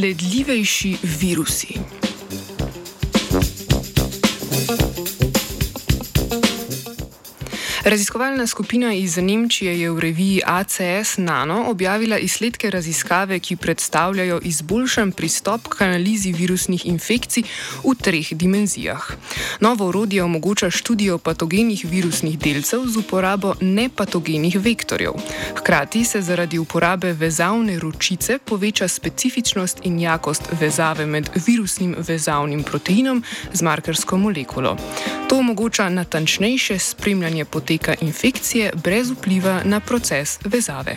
sledljivejši virusi. Raziskovalna skupina iz Nemčije je v reviji ACS Nano objavila izsledke raziskave, ki predstavljajo izboljšan pristop k analizi virusnih infekcij v treh dimenzijah. Novo urodje omogoča študijo patogenih virusnih delcev z uporabo nepatogenih vektorjev. Hkrati se zaradi uporabe vezavne ročice poveča specifičnost in jakost vezave med virusnim vezavnim proteinom z markersko molekulo. To omogoča natančnejše spremljanje poteka infekcije brez vpliva na proces vezave.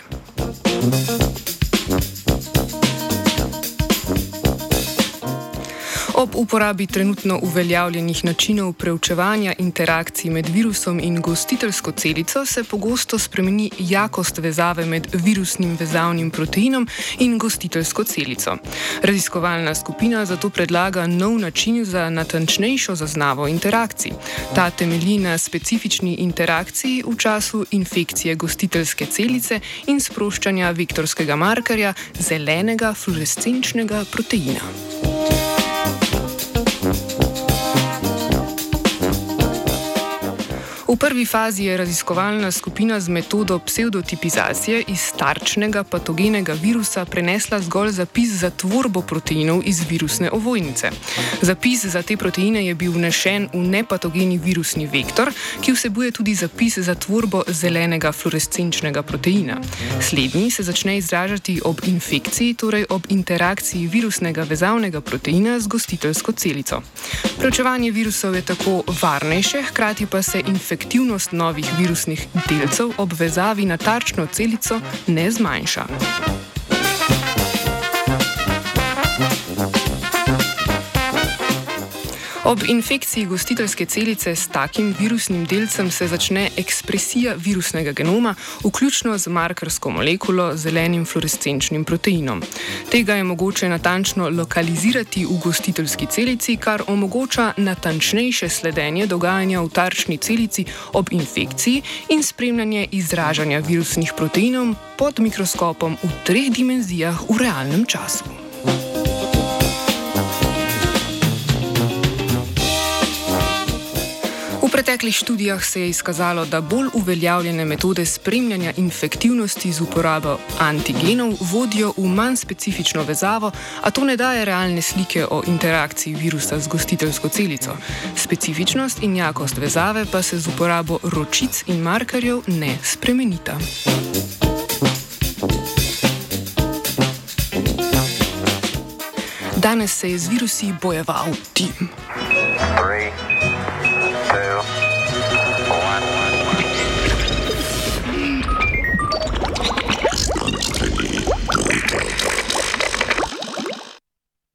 Ob uporabi trenutno uveljavljenih načinov preučevanja interakcij med virusom in gostiteljsko celico se pogosto spremeni jakost vezave med virusnim vezavnim proteinom in gostiteljsko celico. Raziskovalna skupina zato predlaga nov način za natančnejšo zaznavo interakcij. Ta temelji na specifični interakciji v času infekcije gostiteljske celice in sproščanja vektorskega markerja zelenega fluorescenčnega proteina. V prvi fazi je raziskovalna skupina z metodo pseudotipizacije iz starčnega patogenega virusa prenesla zgolj zapis za tvorbo proteinov iz virusne ovojnice. Zapis za te proteine je bil vnešen v nepatogeni virusni vektor, ki vsebuje tudi zapis za tvorbo zelenega fluorescenčnega proteina. Slednji se začne izražati ob infekciji, torej ob interakciji virusnega vezavnega proteina z gostiteljsko celico. Preučevanje virusov je tako varnejše, hkrati pa se infekcija efektivnost novih virusnih delcev ob vezavi na tarčno celico ne zmanjša. Ob infekciji gostiteljske celice s takim virusnim delcem se začne ekspresija virusnega genoma, vključno z markersko molekulo zelenim fluorescenčnim proteinom. Tega je mogoče natančno lokalizirati v gostiteljski celici, kar omogoča natančnejše sledenje dogajanja v tarčni celici ob infekciji in spremljanje izražanja virusnih proteinov pod mikroskopom v treh dimenzijah v realnem času. Preteklih študijah se je izkazalo, da bolj uveljavljene metode spremljanja infektivnosti z uporabo antigenov vodijo v manj specifično vezavo, a to ne daje realne slike o interakciji virusa z gostiteljsko celico. Specifičnost in jakost vezave pa se z uporabo ročic in markerjev ne spremenita. Danes se je z virusi bojeval tim.